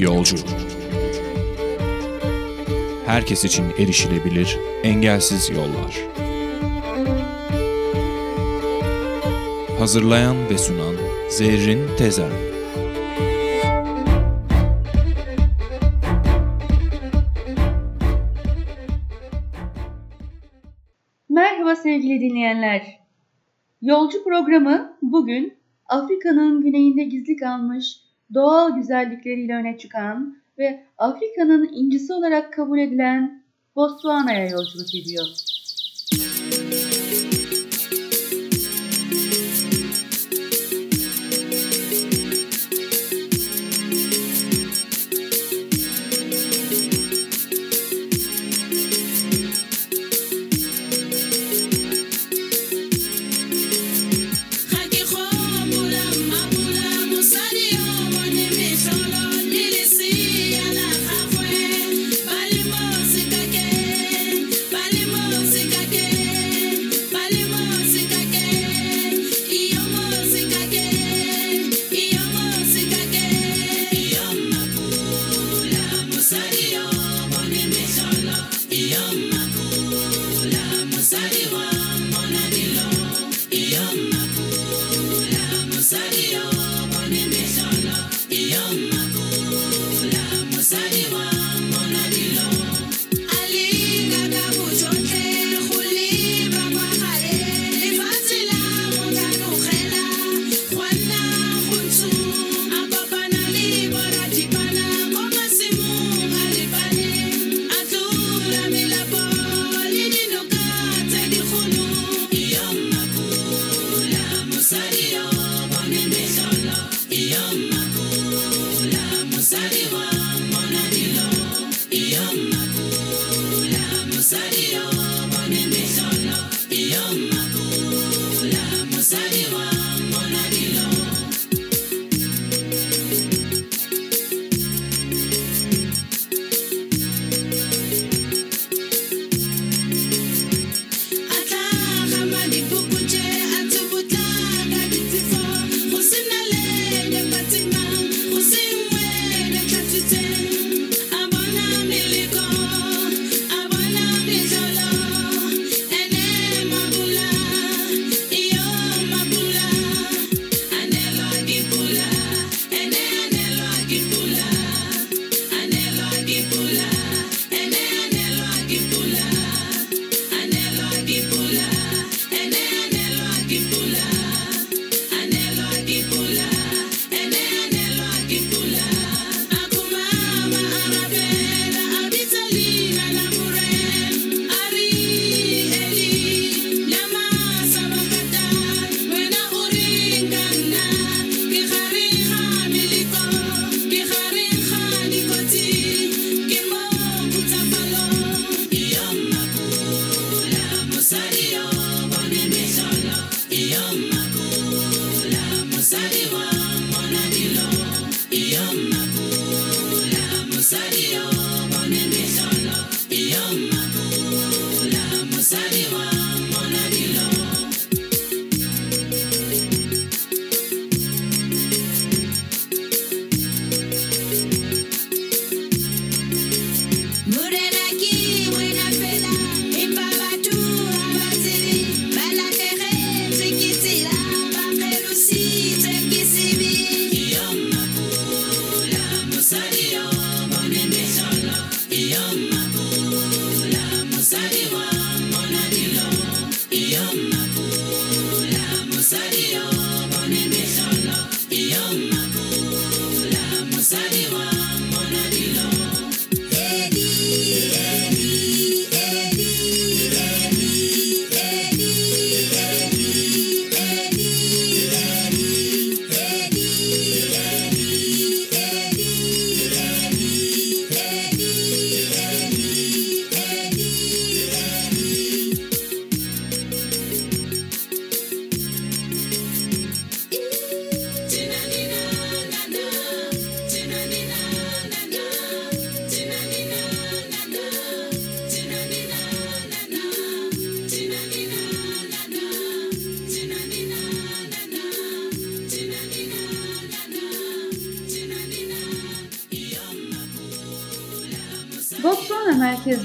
Yolcu Herkes için erişilebilir, engelsiz yollar. Hazırlayan ve sunan Zerrin Tezer Merhaba sevgili dinleyenler. Yolcu programı bugün Afrika'nın güneyinde gizli kalmış doğal güzellikleriyle öne çıkan ve Afrika'nın incisi olarak kabul edilen Botswana'ya yolculuk ediyor.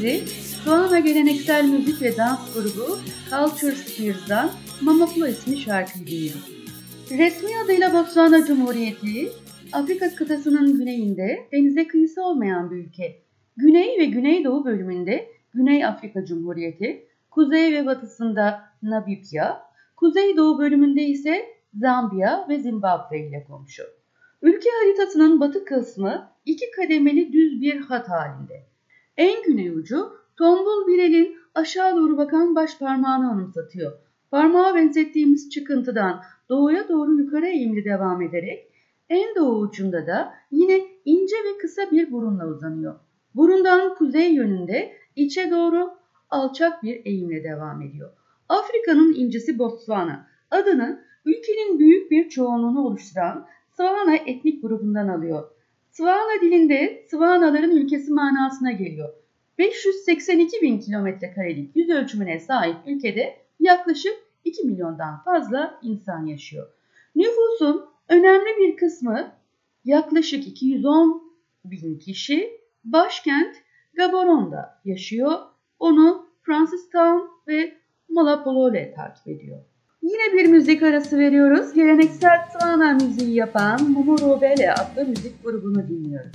Merkezi Soğana geleneksel müzik ve dans grubu Culture Spears'dan Mamaplo ismi şarkıyı dinledik. Resmi adıyla Botswana Cumhuriyeti, Afrika kıtasının güneyinde denize kıyısı olmayan bir ülke. Güney ve güneydoğu bölümünde Güney Afrika Cumhuriyeti, kuzey ve batısında Namibya, kuzeydoğu bölümünde ise Zambiya ve Zimbabwe ile komşu. Ülke haritasının batı kısmı iki kademeli düz bir hat halinde. En güney ucu tombul bir elin aşağı doğru bakan baş parmağını anımsatıyor. Parmağa benzettiğimiz çıkıntıdan doğuya doğru yukarı eğimli devam ederek en doğu ucunda da yine ince ve kısa bir burunla uzanıyor. Burundan kuzey yönünde içe doğru alçak bir eğimle devam ediyor. Afrika'nın incisi Botswana adını ülkenin büyük bir çoğunluğunu oluşturan Swana etnik grubundan alıyor. Swana dilinde Swanaların ülkesi manasına geliyor. 582 bin kilometre karelik yüz ölçümüne sahip ülkede yaklaşık 2 milyondan fazla insan yaşıyor. Nüfusun önemli bir kısmı yaklaşık 210 bin kişi başkent Gaboron'da yaşıyor. Onu Francistown ve Malapolole takip ediyor. Yine bir müzik arası veriyoruz. Geleneksel Tswana müziği yapan Mumuro Bele adlı müzik grubunu dinliyoruz.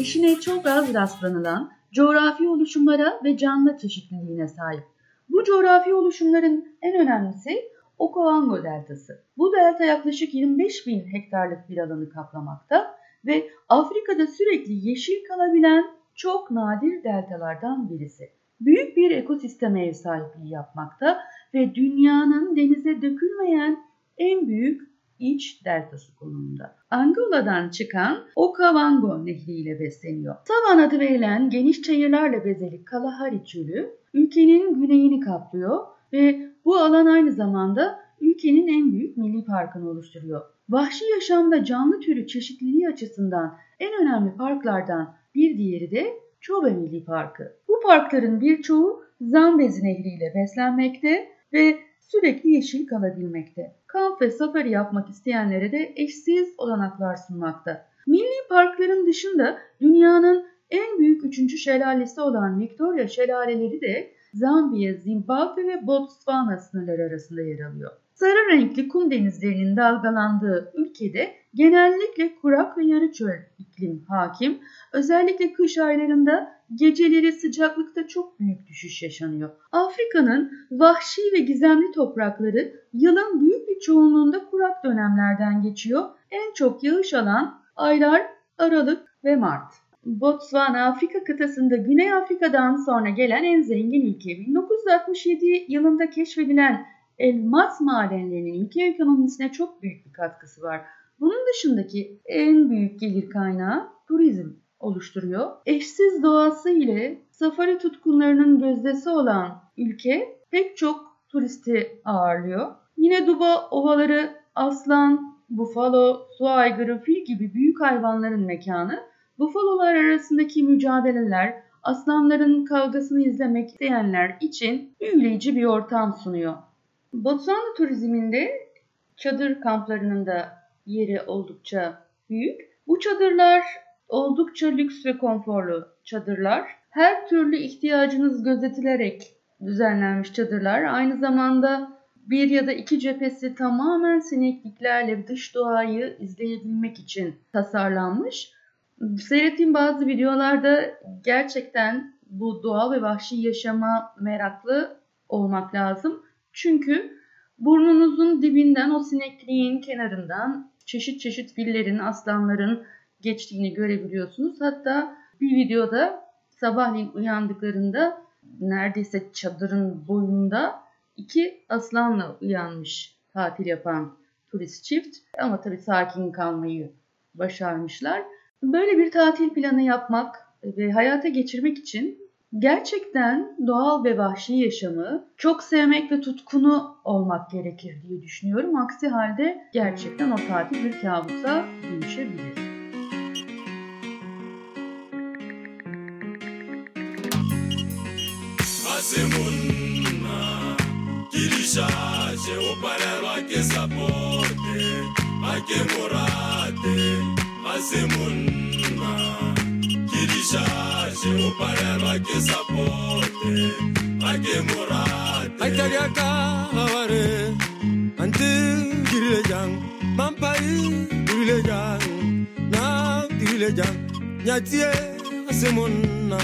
Eşine çok az rastlanılan coğrafi oluşumlara ve canlı çeşitliliğine sahip. Bu coğrafi oluşumların en önemlisi Okavango Deltası. Bu delta yaklaşık 25 bin hektarlık bir alanı kaplamakta ve Afrika'da sürekli yeşil kalabilen çok nadir deltalardan birisi. Büyük bir ekosisteme ev sahipliği yapmakta ve dünyanın denize dökülmeyen en büyük iç deltası konumunda. Angola'dan çıkan Okavango Nehri ile besleniyor. Savan adı verilen geniş çayırlarla bezeli Kalahari Çölü ülkenin güneyini kaplıyor ve bu alan aynı zamanda ülkenin en büyük milli parkını oluşturuyor. Vahşi yaşamda canlı türü çeşitliliği açısından en önemli parklardan bir diğeri de Çobe Milli Parkı. Bu parkların birçoğu Zambezi Nehri ile beslenmekte ve sürekli yeşil kalabilmekte. Kamp ve safari yapmak isteyenlere de eşsiz olanaklar sunmakta. Milli parkların dışında dünyanın en büyük üçüncü şelalesi olan Victoria şelaleleri de Zambiya, Zimbabwe ve Botswana sınırları arasında yer alıyor. Sarı renkli kum denizlerinin dalgalandığı ülkede genellikle kurak ve yarı çöl iklim hakim. Özellikle kış aylarında geceleri sıcaklıkta çok büyük düşüş yaşanıyor. Afrika'nın vahşi ve gizemli toprakları yılın büyük bir çoğunluğunda kurak dönemlerden geçiyor. En çok yağış alan aylar Aralık ve Mart. Botswana Afrika kıtasında Güney Afrika'dan sonra gelen en zengin ülke. 1967 yılında keşfedilen elmas madenlerinin ülke ekonomisine çok büyük bir katkısı var. Bunun dışındaki en büyük gelir kaynağı turizm oluşturuyor. Eşsiz doğası ile safari tutkunlarının gözdesi olan ülke pek çok turisti ağırlıyor. Yine Duba ovaları aslan, bufalo, su aygırı, fil gibi büyük hayvanların mekanı. Bufalolar arasındaki mücadeleler, aslanların kavgasını izlemek isteyenler için büyüleyici bir ortam sunuyor. Botswana turizminde çadır kamplarının da yeri oldukça büyük. Bu çadırlar oldukça lüks ve konforlu çadırlar. Her türlü ihtiyacınız gözetilerek düzenlenmiş çadırlar. Aynı zamanda bir ya da iki cephesi tamamen sinekliklerle dış doğayı izleyebilmek için tasarlanmış. Seyrettiğim bazı videolarda gerçekten bu doğal ve vahşi yaşama meraklı olmak lazım. Çünkü burnunuzun dibinden o sinekliğin kenarından çeşit çeşit fillerin, aslanların geçtiğini görebiliyorsunuz. Hatta bir videoda sabahleyin uyandıklarında neredeyse çadırın boyunda iki aslanla uyanmış tatil yapan turist çift. Ama tabii sakin kalmayı başarmışlar. Böyle bir tatil planı yapmak ve hayata geçirmek için gerçekten doğal ve vahşi yaşamı çok sevmek ve tutkunu olmak gerekir diye düşünüyorum. Aksi halde gerçekten o tatil bir kabusa dönüşebilir. simuna kirishaje oparelwa ke sapote ake morate masimuna kirishaje oparelwa ke sapote ake morate. Aitaliaka avare ante girilejang mampai girilejang na girilejang nyatie asimuna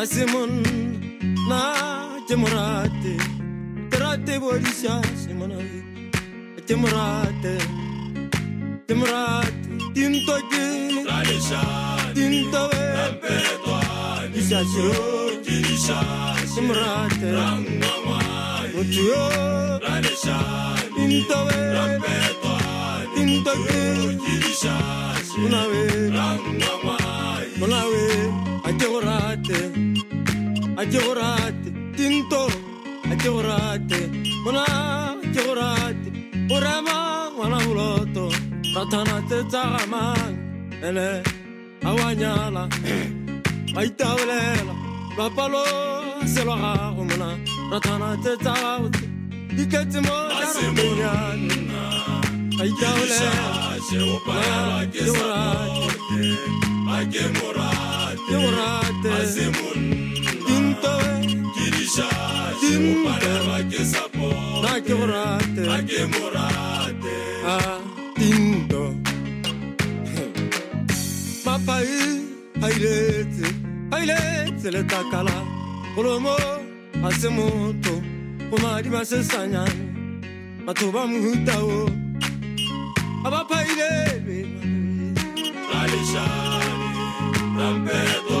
asimun ما تمراتي تراتي بوليسا سمناي تمراتي تمراتي تنتو جي راليسا تنتو امبيتو نيسا سيو تيريسا تمراتي رانغاما وتيو راليسا تنتو امبيتو تنتو جي تيريسا مناوي رانغاما مناوي اتوراتي Agiorate, tinto, agiorate, mona, agiorate, orama, mona muloto, ratana te tsagama, ele, awanyala, aitawelela, rapalo, selora, mona, ratana te tsagama, iketimo, asimonyana. Aitawelela, agiorate, agiorate, asimonyana. Nake morate Nake morate Ah, tindo Papai Hailete Hailete le takala Olomo Asemoto Omari masesanya Matoba muhutao Abapailebe Alishani Rampeto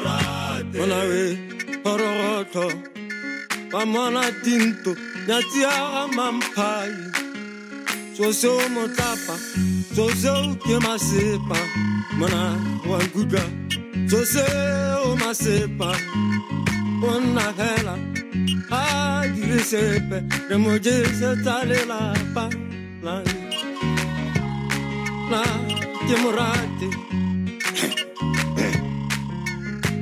o na be gorogotlo ba mona tinto nyatsi ya ga mamphai tsose o motlapa tsose o ke masepa mona wa nkutlwa tsose o masepa o nna fela a dire sepe re mo jese tsa lelapa la ke morate.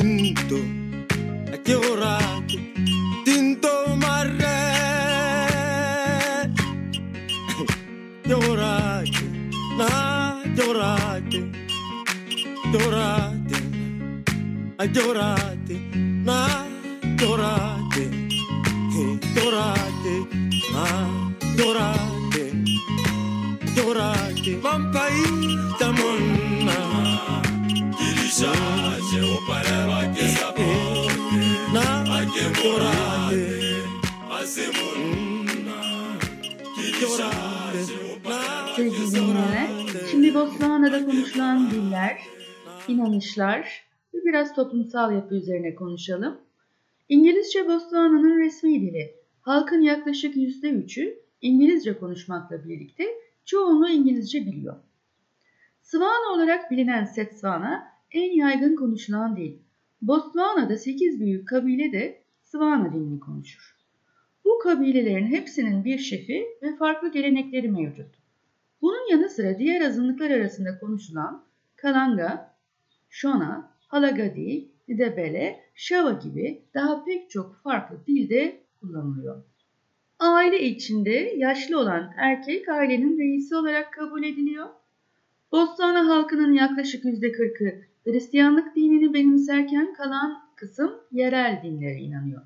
tinto, aqui buraco, tinto marré. Que buraco, na? Llorate, llorate, a llorate, na? Llorate, llorate, na? Llorate, Vampai mampai tamonna, dirisante. Sevgili dinleyenler, şimdi Botswana'da konuşulan diller, inanışlar ve biraz toplumsal yapı üzerine konuşalım. İngilizce Botswana'nın resmi dili. Halkın yaklaşık %3'ü İngilizce konuşmakla birlikte çoğunluğu İngilizce biliyor. Swana olarak bilinen Setswana en yaygın konuşulan dil. Botswana'da 8 büyük kabile de Swana dilini konuşur. Bu kabilelerin hepsinin bir şefi ve farklı gelenekleri mevcut. Bunun yanı sıra diğer azınlıklar arasında konuşulan Kalanga, Shona, Halagadi, Didebele, Shava gibi daha pek çok farklı dilde kullanılıyor. Aile içinde yaşlı olan erkek ailenin reisi olarak kabul ediliyor. Botswana halkının yaklaşık %40'ı Hristiyanlık dinini benimserken kalan kısım yerel dinlere inanıyor.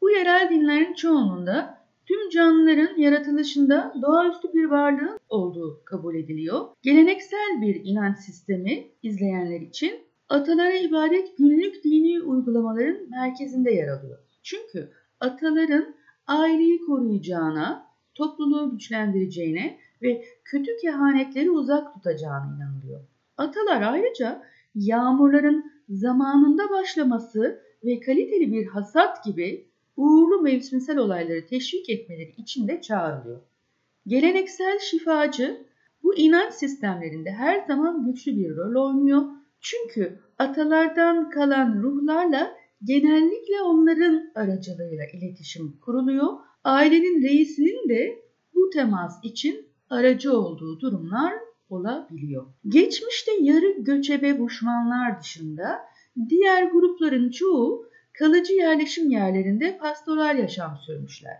Bu yerel dinlerin çoğunluğunda tüm canlıların yaratılışında doğaüstü bir varlığın olduğu kabul ediliyor. Geleneksel bir inanç sistemi izleyenler için atalara ibadet günlük dini uygulamaların merkezinde yer alıyor. Çünkü ataların aileyi koruyacağına, topluluğu güçlendireceğine ve kötü kehanetleri uzak tutacağına inanılıyor. Atalar ayrıca yağmurların zamanında başlaması ve kaliteli bir hasat gibi uğurlu mevsimsel olayları teşvik etmeleri için de çağrılıyor. Geleneksel şifacı bu inanç sistemlerinde her zaman güçlü bir rol oynuyor. Çünkü atalardan kalan ruhlarla genellikle onların aracılığıyla iletişim kuruluyor. Ailenin reisinin de bu temas için aracı olduğu durumlar olabiliyor. Geçmişte yarı göçebe Buşmanlar dışında diğer grupların çoğu kalıcı yerleşim yerlerinde pastoral yaşam sürmüşler.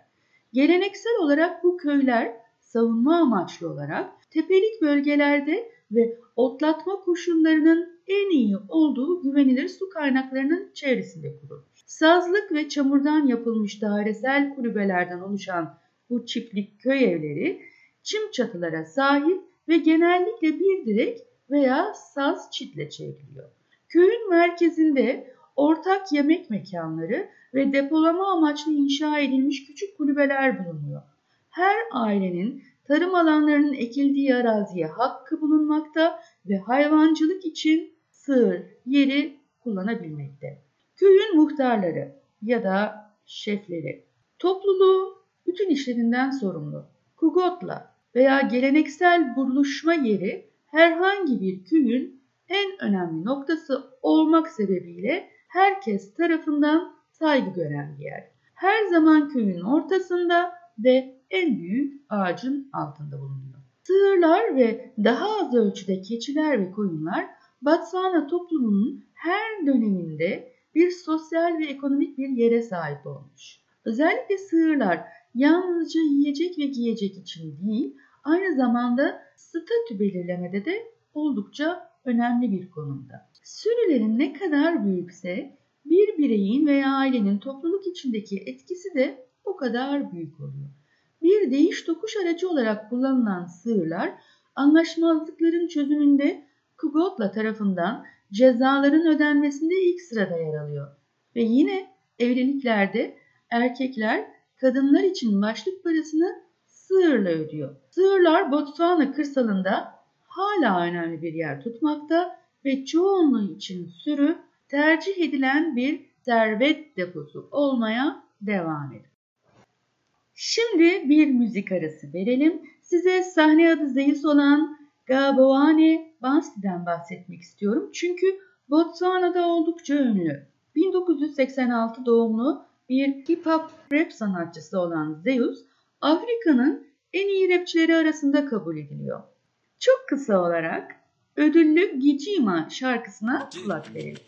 Geleneksel olarak bu köyler savunma amaçlı olarak tepelik bölgelerde ve otlatma koşullarının en iyi olduğu güvenilir su kaynaklarının çevresinde kurulmuş. Sazlık ve çamurdan yapılmış dairesel kulübelerden oluşan bu çiftlik köy evleri çim çatılara sahip ve genellikle bir direk veya saz çitle çevriliyor. Köyün merkezinde ortak yemek mekanları ve depolama amaçlı inşa edilmiş küçük kulübeler bulunuyor. Her ailenin tarım alanlarının ekildiği araziye hakkı bulunmakta ve hayvancılık için sığır yeri kullanabilmekte. Köyün muhtarları ya da şefleri topluluğu bütün işlerinden sorumlu. Kugotla veya geleneksel buluşma yeri herhangi bir köyün en önemli noktası olmak sebebiyle herkes tarafından saygı gören bir yer. Her zaman köyün ortasında ve en büyük ağacın altında bulunuyor. Sığırlar ve daha az ölçüde keçiler ve koyunlar Batswana toplumunun her döneminde bir sosyal ve ekonomik bir yere sahip olmuş. Özellikle sığırlar yalnızca yiyecek ve giyecek için değil, aynı zamanda statü belirlemede de oldukça önemli bir konumda. Sürülerin ne kadar büyükse bir bireyin veya ailenin topluluk içindeki etkisi de o kadar büyük oluyor. Bir değiş tokuş aracı olarak kullanılan sığırlar anlaşmazlıkların çözümünde Kugotla tarafından cezaların ödenmesinde ilk sırada yer alıyor. Ve yine evliliklerde erkekler kadınlar için başlık parasını sığırla ödüyor. Sığırlar Botswana kırsalında hala önemli bir yer tutmakta ve çoğunluğu için sürü tercih edilen bir servet deposu olmaya devam ediyor. Şimdi bir müzik arası verelim. Size sahne adı Zeus olan Gaboane Bansi'den bahsetmek istiyorum. Çünkü Botswana'da oldukça ünlü. 1986 doğumlu bir hip hop rap sanatçısı olan Zeus, Afrika'nın en iyi rapçileri arasında kabul ediliyor. Çok kısa olarak ödüllü Gijima şarkısına kulak verelim.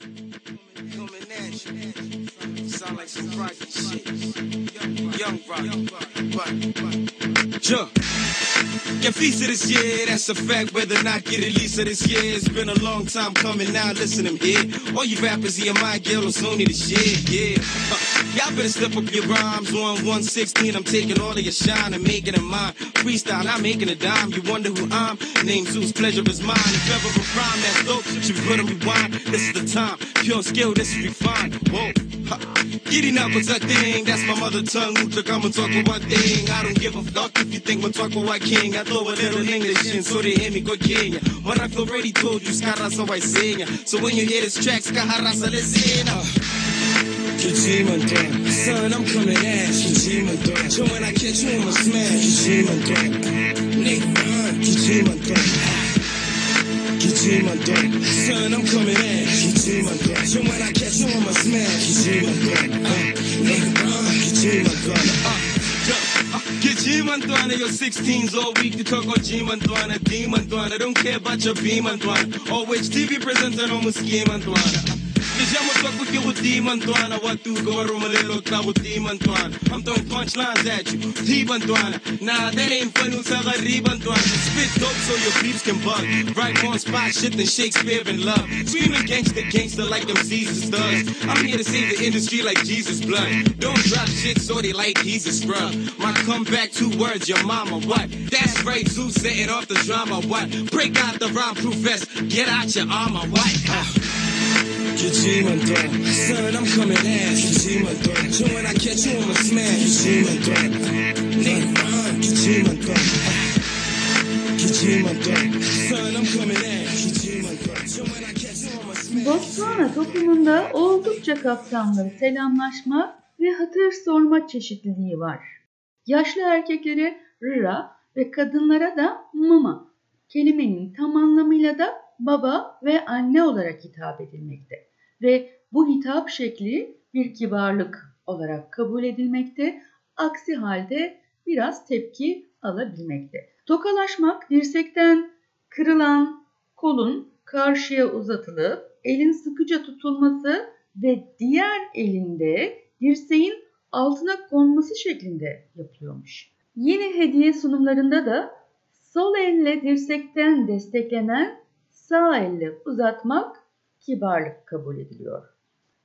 Get feast of this year, that's a fact. Whether or not get released of this year, it's been a long time coming now. Listen to me, yeah. All you rappers here, my girl, on Sony the shit, yeah. Huh. Y'all better step up your rhymes on 116. I'm taking all of your shine and making it mine. Freestyle, I'm making a dime. You wonder who I'm? Name Zeus, pleasure is mine. If ever a rhyme that's dope, be put on rewind. This is the time. Pure skill, this is refined. Whoa. Ha. Giddy knuckles a thing, that's my mother tongue. i'ma talk about thing. I don't give a fuck if you think talking about king. I throw a little English in so they hear me go Kenya. When I've already told you, Skarasa I sing. So when you hear this track, Skaharasa, listen. Kajima Dam. Son, I'm coming at you. Kajima Dam. So when I catch you, I'ma smash. Kajima Dam. Nigga, run. Kajima Dam. Kajima Dam. Son, I'm coming at you. Kajima Dam. So when I catch you, I'ma smash. Kajima Dam. Nigga, run. Kajima Dam. Get G-Mandwana, your 16s all week to talk about G-Mandwana, D-Mandwana. Don't care about your B-Mandwana. Or which TV presenter no Muski-Mandwana. Diciamo so quick with D-Mandwana. What do go Romalelo club with D-Mandwana? I'm throwing punchlines at you. D-Mandwana. Nah, that ain't fun. Usaga D-Mandwana. Spit dope so your peeps can bug. Right on spot shit than Shakespeare in love. Screaming gangster, gangster like them Jesus does. I'm here to save the industry like Jesus blood. Don't drop shit so they like a scrub. My comeback, two words, your mama, what? That's right, Zeus setting off the drama, what? Break out the rhyme proof vest, get out your armor, what? Uh. You. Botswana toplumunda oldukça kapsamlı selamlaşma ve hatır sorma çeşitliliği var. Yaşlı erkeklere rıra ve kadınlara da mama. Kelimenin tam anlamıyla da baba ve anne olarak hitap edilmekte. Ve bu hitap şekli bir kibarlık olarak kabul edilmekte. Aksi halde biraz tepki alabilmekte. Tokalaşmak dirsekten kırılan kolun karşıya uzatılıp elin sıkıca tutulması ve diğer elinde dirseğin altına konması şeklinde yapılıyormuş. Yine hediye sunumlarında da Sol elle dirsekten desteklenen sağ elle uzatmak kibarlık kabul ediliyor.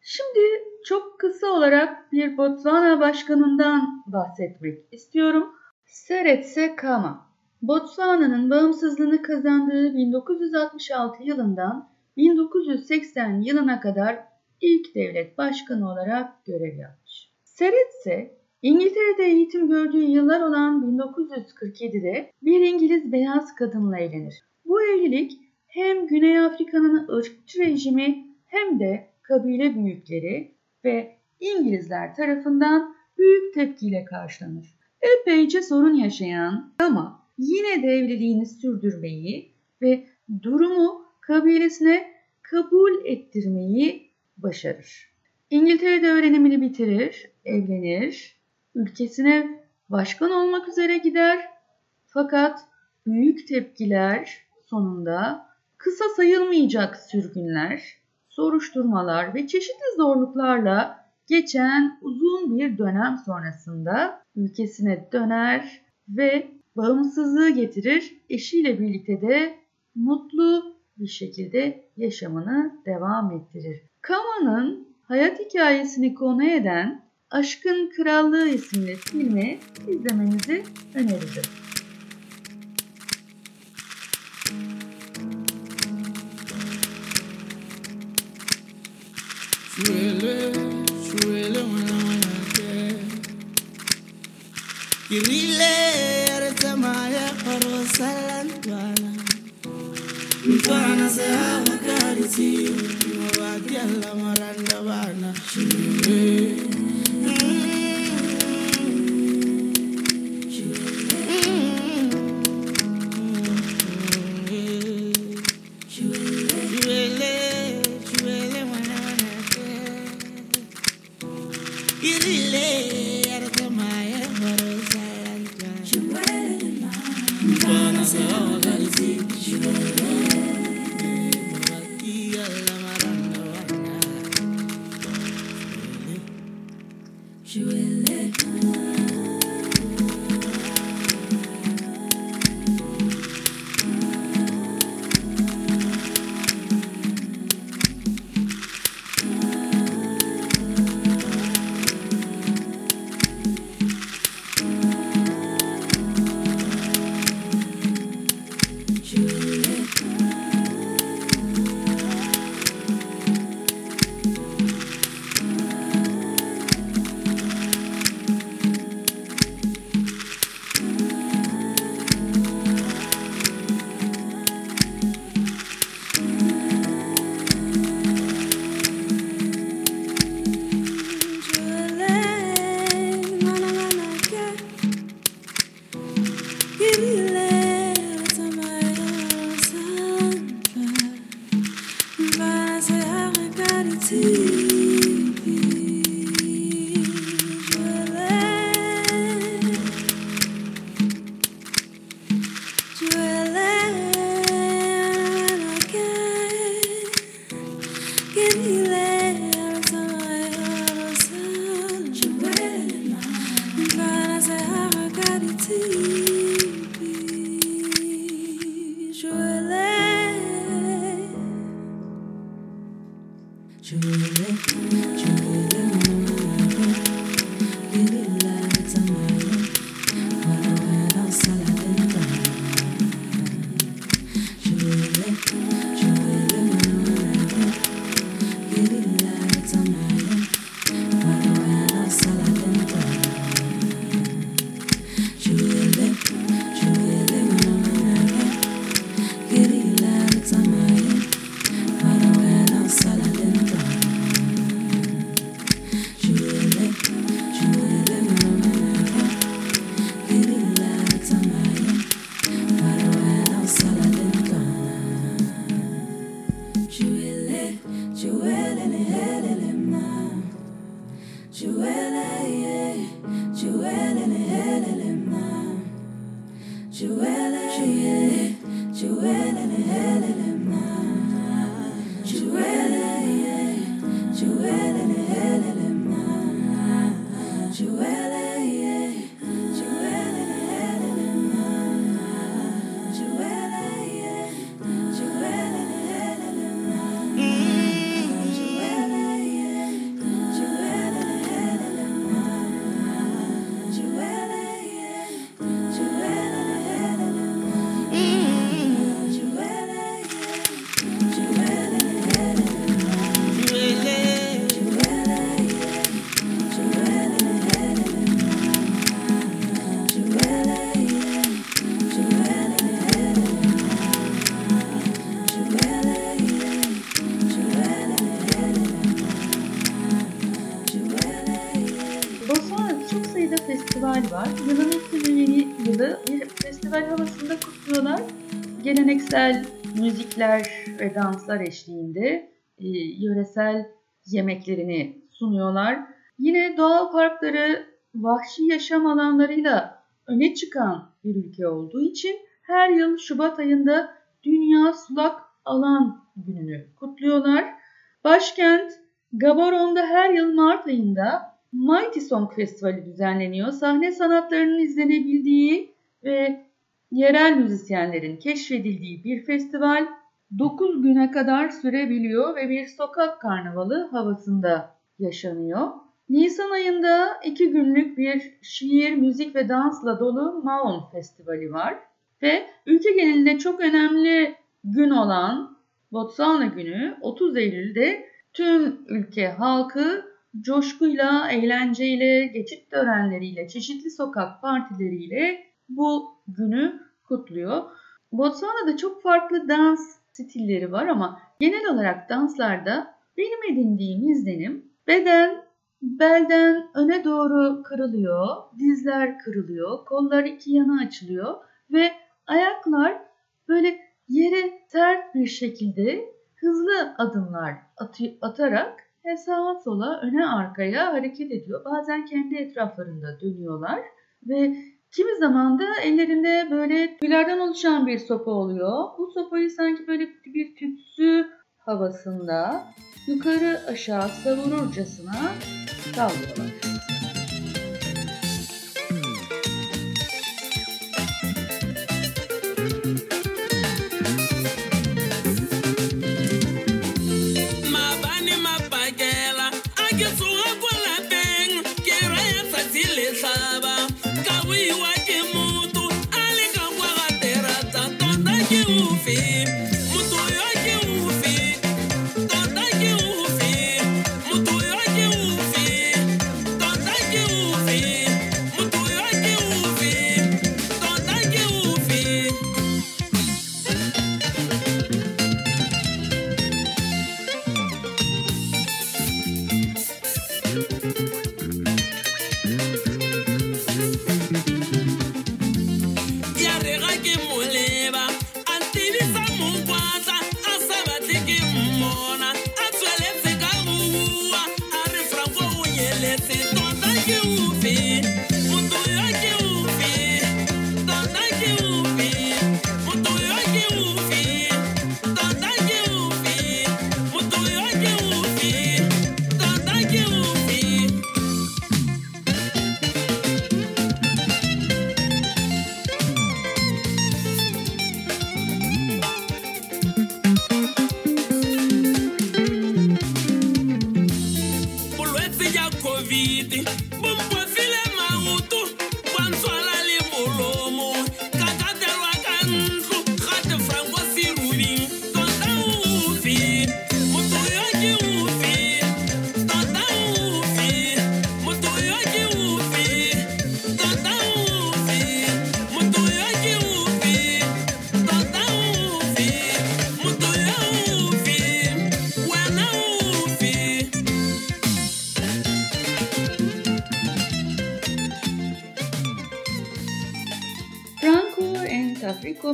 Şimdi çok kısa olarak bir Botswana başkanından bahsetmek istiyorum. Seretse Kama. Botswana'nın bağımsızlığını kazandığı 1966 yılından 1980 yılına kadar ilk devlet başkanı olarak görev yapmış. Seretse, İngiltere'de eğitim gördüğü yıllar olan 1947'de bir İngiliz beyaz kadınla evlenir. Bu evlilik hem Güney Afrika'nın ırkçı rejimi hem de kabile büyükleri ve İngilizler tarafından büyük tepkiyle karşılanır. Epeyce sorun yaşayan ama yine de evliliğini sürdürmeyi ve durumu kabilesine kabul ettirmeyi başarır. İngiltere'de öğrenimini bitirir, evlenir, ülkesine başkan olmak üzere gider. Fakat büyük tepkiler sonunda kısa sayılmayacak sürgünler, soruşturmalar ve çeşitli zorluklarla geçen uzun bir dönem sonrasında ülkesine döner ve bağımsızlığı getirir. Eşiyle birlikte de mutlu bir şekilde yaşamını devam ettirir. Kama'nın hayat hikayesini konu eden Aşkın Krallığı isimli filmi izlemenizi öneririm. Irile samaya paro salantwana se hawa karisi Mwabadia la maranda bana. Eh. Kutluyorlar. Geleneksel müzikler ve danslar eşliğinde e, yöresel yemeklerini sunuyorlar. Yine doğal parkları vahşi yaşam alanlarıyla öne çıkan bir ülke olduğu için her yıl Şubat ayında Dünya Sulak Alan Günü'nü kutluyorlar. Başkent Gaborone her yıl Mart ayında Mighty Song Festivali düzenleniyor. Sahne sanatlarının izlenebildiği ve yerel müzisyenlerin keşfedildiği bir festival 9 güne kadar sürebiliyor ve bir sokak karnavalı havasında yaşanıyor. Nisan ayında 2 günlük bir şiir, müzik ve dansla dolu Maon Festivali var. Ve ülke genelinde çok önemli gün olan Botswana Günü 30 Eylül'de tüm ülke halkı coşkuyla, eğlenceyle, geçit törenleriyle, çeşitli sokak partileriyle bu günü kutluyor. Botswana'da çok farklı dans stilleri var ama genel olarak danslarda benim edindiğim izlenim beden belden öne doğru kırılıyor, dizler kırılıyor, kollar iki yana açılıyor ve ayaklar böyle yere sert bir şekilde hızlı adımlar atarak sağa sola öne arkaya hareket ediyor. Bazen kendi etraflarında dönüyorlar ve kimi zaman da ellerinde böyle tüylerden oluşan bir sopa oluyor. Bu sopayı sanki böyle bir tütsü havasında yukarı aşağı savururcasına sallıyorlar.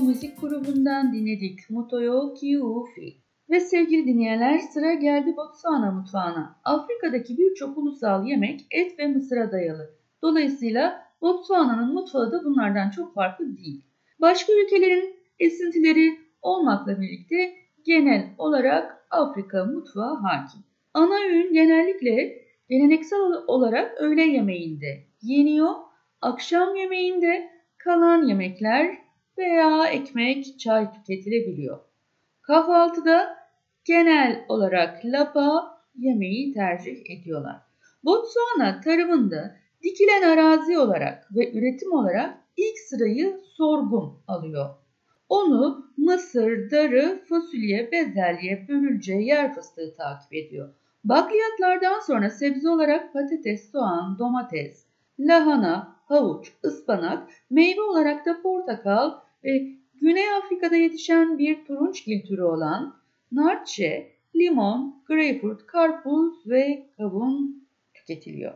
Müzik grubundan dinledik Mutoyo Kiufi. Ve sevgili dinleyenler sıra geldi Botswana mutfağına. Afrika'daki birçok ulusal yemek et ve mısıra dayalı. Dolayısıyla Botswana'nın mutfağı da bunlardan çok farklı değil. Başka ülkelerin esintileri olmakla birlikte genel olarak Afrika mutfağı hakim. Ana öğün genellikle geleneksel olarak öğle yemeğinde yeniyor, akşam yemeğinde kalan yemekler veya ekmek, çay tüketilebiliyor. Kahvaltıda genel olarak lapa yemeği tercih ediyorlar. Botswana tarımında dikilen arazi olarak ve üretim olarak ilk sırayı sorghum alıyor. Onu mısır, darı, fasulye, bezelye, börülce, yer fıstığı takip ediyor. Bakliyatlardan sonra sebze olarak patates, soğan, domates, lahana, havuç, ıspanak, meyve olarak da portakal ve Güney Afrika'da yetişen bir turunçgil türü olan narçe, limon, greyfurt, karpuz ve kavun tüketiliyor.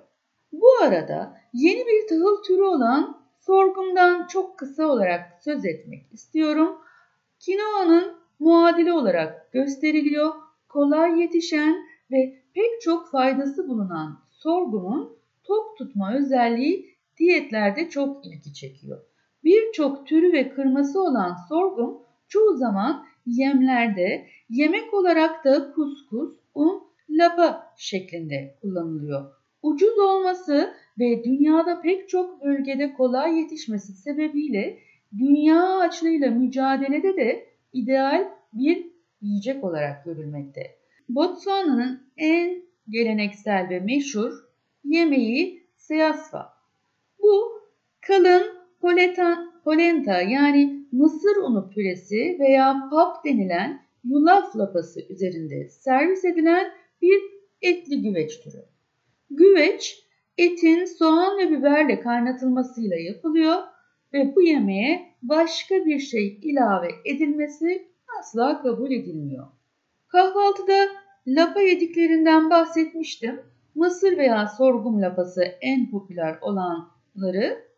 Bu arada yeni bir tahıl türü olan sorgumdan çok kısa olarak söz etmek istiyorum. Kinoanın muadili olarak gösteriliyor. Kolay yetişen ve pek çok faydası bulunan sorgumun tok tutma özelliği diyetlerde çok ilgi çekiyor. Birçok türü ve kırması olan sorgum çoğu zaman yemlerde yemek olarak da kuskus, un, lapa şeklinde kullanılıyor. Ucuz olması ve dünyada pek çok bölgede kolay yetişmesi sebebiyle dünya açlığıyla mücadelede de ideal bir yiyecek olarak görülmekte. Botswana'nın en geleneksel ve meşhur yemeği seyasfa. Bu kalın polenta, polenta yani mısır unu püresi veya pap denilen yulaf lapası üzerinde servis edilen bir etli güveç türü. Güveç etin soğan ve biberle kaynatılmasıyla yapılıyor ve bu yemeğe başka bir şey ilave edilmesi asla kabul edilmiyor. Kahvaltıda lapa yediklerinden bahsetmiştim. Mısır veya sorghum lapası en popüler olanları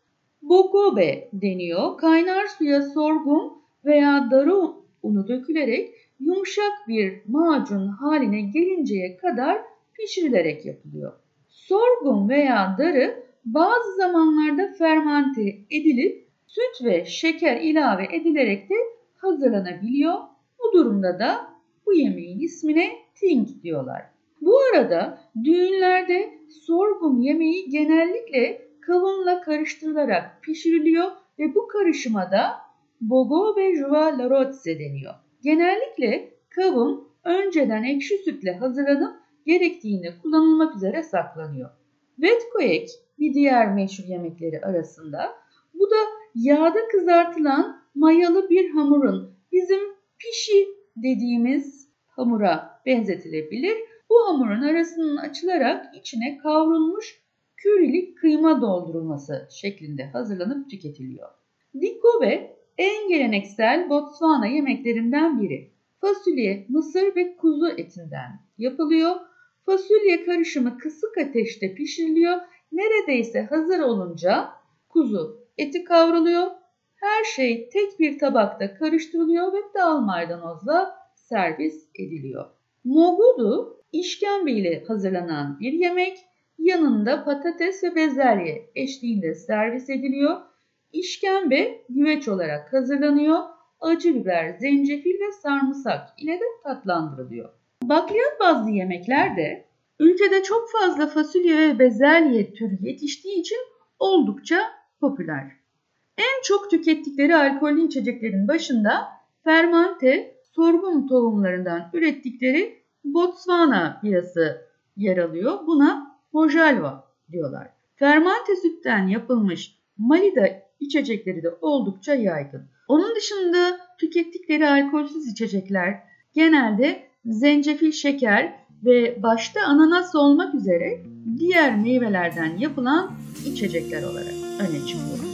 bogobe deniyor. Kaynar suya sorghum veya darı unu dökülerek yumuşak bir macun haline gelinceye kadar pişirilerek yapılıyor. Sorghum veya darı bazı zamanlarda fermente edilip süt ve şeker ilave edilerek de hazırlanabiliyor. Bu durumda da bu yemeğin ismine ting diyorlar. Bu arada düğünlerde sorghum yemeği genellikle kavunla karıştırılarak pişiriliyor ve bu karışıma da bogo ve juva larotse deniyor. Genellikle kavun önceden ekşi sütle hazırlanıp gerektiğinde kullanılmak üzere saklanıyor. Vetkoek bir diğer meşhur yemekleri arasında. Bu da yağda kızartılan mayalı bir hamurun bizim pişi dediğimiz hamura benzetilebilir. Bu hamurun arasının açılarak içine kavrulmuş kürili kıyma doldurulması şeklinde hazırlanıp tüketiliyor. Dikobe en geleneksel Botswana yemeklerinden biri. Fasulye, mısır ve kuzu etinden yapılıyor. Fasulye karışımı kısık ateşte pişiriliyor. Neredeyse hazır olunca kuzu eti kavruluyor. Her şey tek bir tabakta karıştırılıyor ve dal maydanozla servis ediliyor. Mogudu işkembe ile hazırlanan bir yemek. Yanında patates ve bezelye eşliğinde servis ediliyor. İşkembe güveç olarak hazırlanıyor. Acı biber, zencefil ve sarımsak ile de tatlandırılıyor. Bakliyat bazlı yemekler de ülkede çok fazla fasulye ve bezelye türü yetiştiği için oldukça popüler. En çok tükettikleri alkollü içeceklerin başında fermante sorghum tohumlarından ürettikleri Botswana birası yer alıyor. Buna Mojalva diyorlar. Fermante sütten yapılmış Malida içecekleri de oldukça yaygın. Onun dışında tükettikleri alkolsüz içecekler genelde zencefil şeker ve başta ananas olmak üzere diğer meyvelerden yapılan içecekler olarak öne çıkıyor.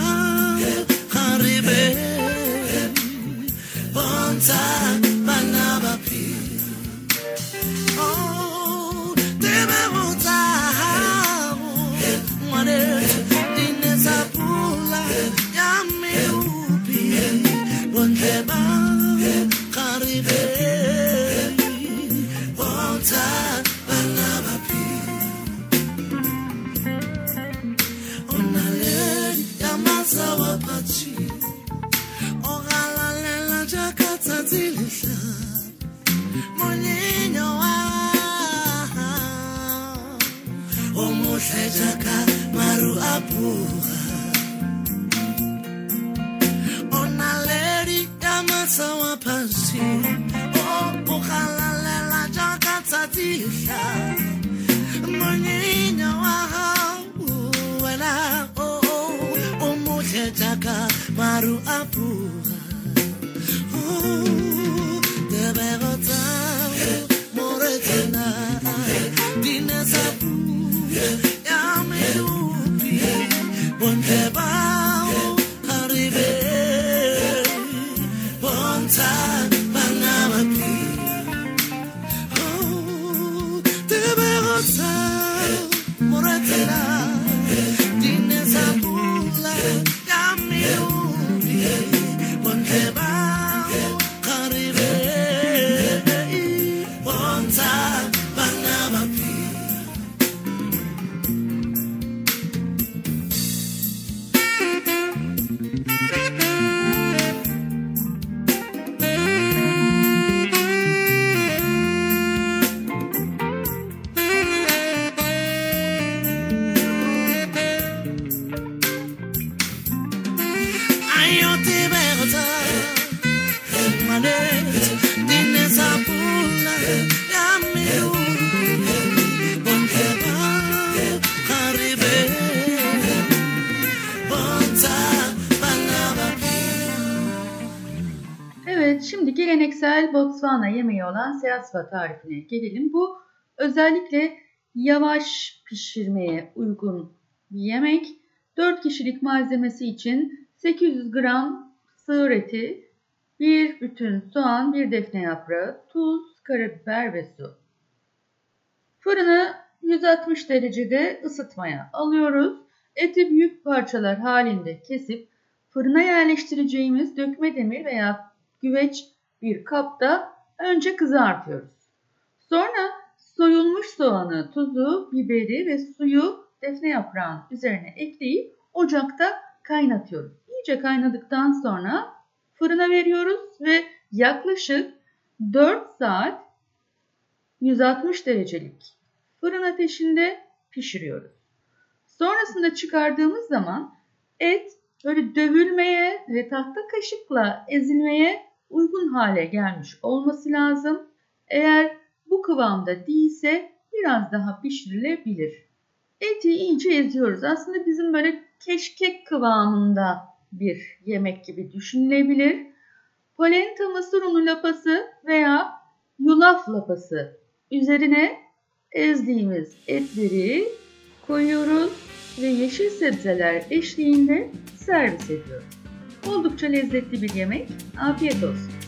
jaaka maru a pura. Tebego Botswana yemeği olan siyasfa tarifine gelelim. Bu özellikle yavaş pişirmeye uygun bir yemek. 4 kişilik malzemesi için 800 gram sığır eti, bir bütün soğan, bir defne yaprağı, tuz, karabiber ve su. Fırını 160 derecede ısıtmaya alıyoruz. Eti büyük parçalar halinde kesip fırına yerleştireceğimiz dökme demir veya güveç bir kapta önce kızartıyoruz. Sonra soyulmuş soğanı, tuzu, biberi ve suyu defne yaprağının üzerine ekleyip ocakta kaynatıyoruz. İyice kaynadıktan sonra fırına veriyoruz ve yaklaşık 4 saat 160 derecelik fırın ateşinde pişiriyoruz. Sonrasında çıkardığımız zaman et böyle dövülmeye ve tahta kaşıkla ezilmeye uygun hale gelmiş olması lazım. Eğer bu kıvamda değilse biraz daha pişirilebilir. Eti iyice eziyoruz. Aslında bizim böyle keşkek kıvamında bir yemek gibi düşünülebilir. Polenta mısır unu lapası veya yulaf lapası üzerine ezdiğimiz etleri koyuyoruz ve yeşil sebzeler eşliğinde servis ediyoruz. Oldukça lezzetli bir yemek. Afiyet olsun.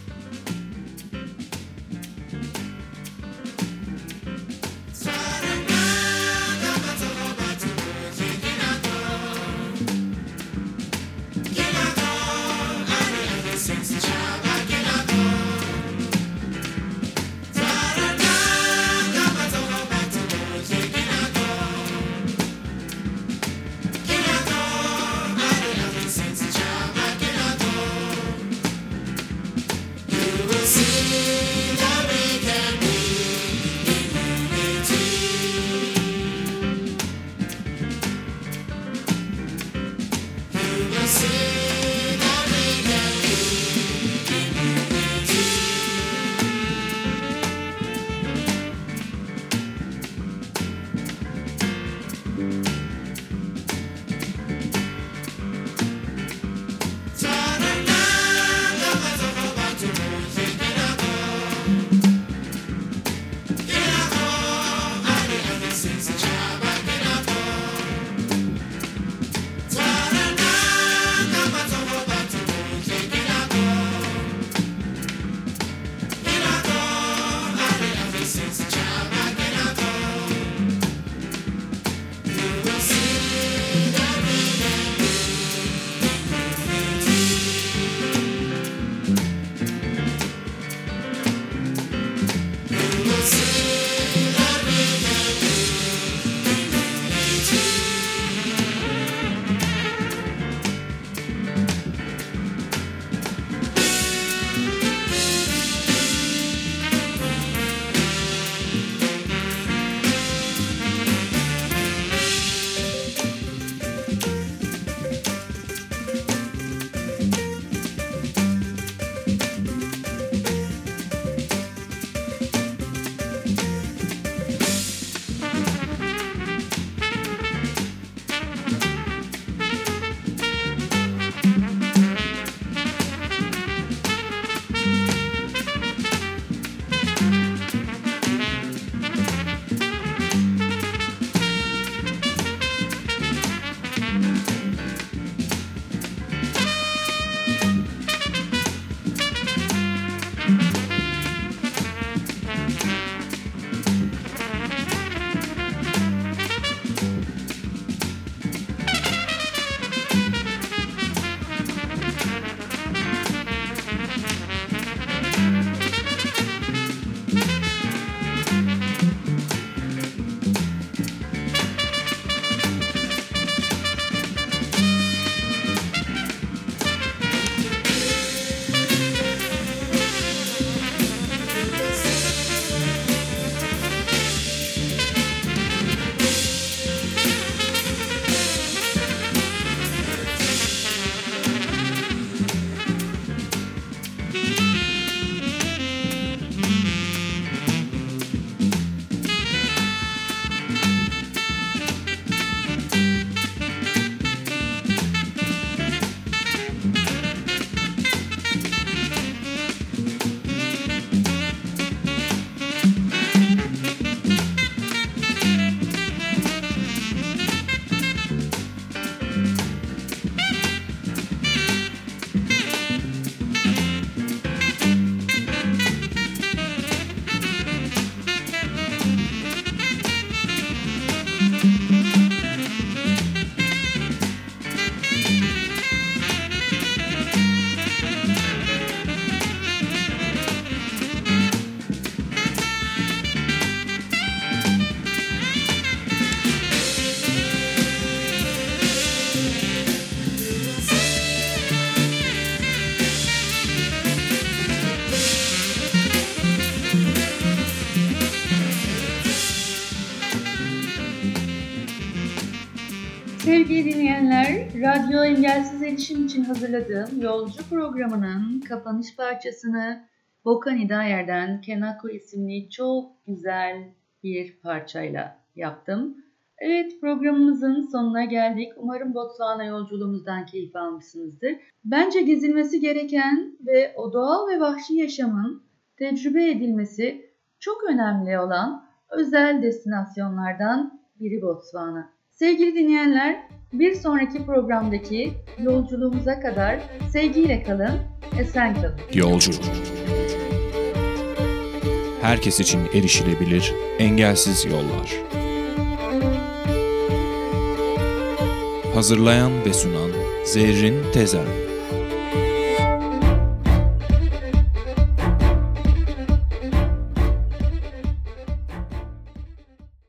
Erişim için hazırladığım Yolcu programının kapanış parçasını Volkan İdayer'den Kenako isimli çok güzel bir parçayla yaptım. Evet programımızın sonuna geldik. Umarım Botswana yolculuğumuzdan keyif almışsınızdır. Bence gezilmesi gereken ve o doğal ve vahşi yaşamın tecrübe edilmesi çok önemli olan özel destinasyonlardan biri Botswana. Sevgili dinleyenler, bir sonraki programdaki yolculuğumuza kadar sevgiyle kalın, esen kalın. Yolcu. Herkes için erişilebilir, engelsiz yollar. Hazırlayan ve sunan Zerrin Tezer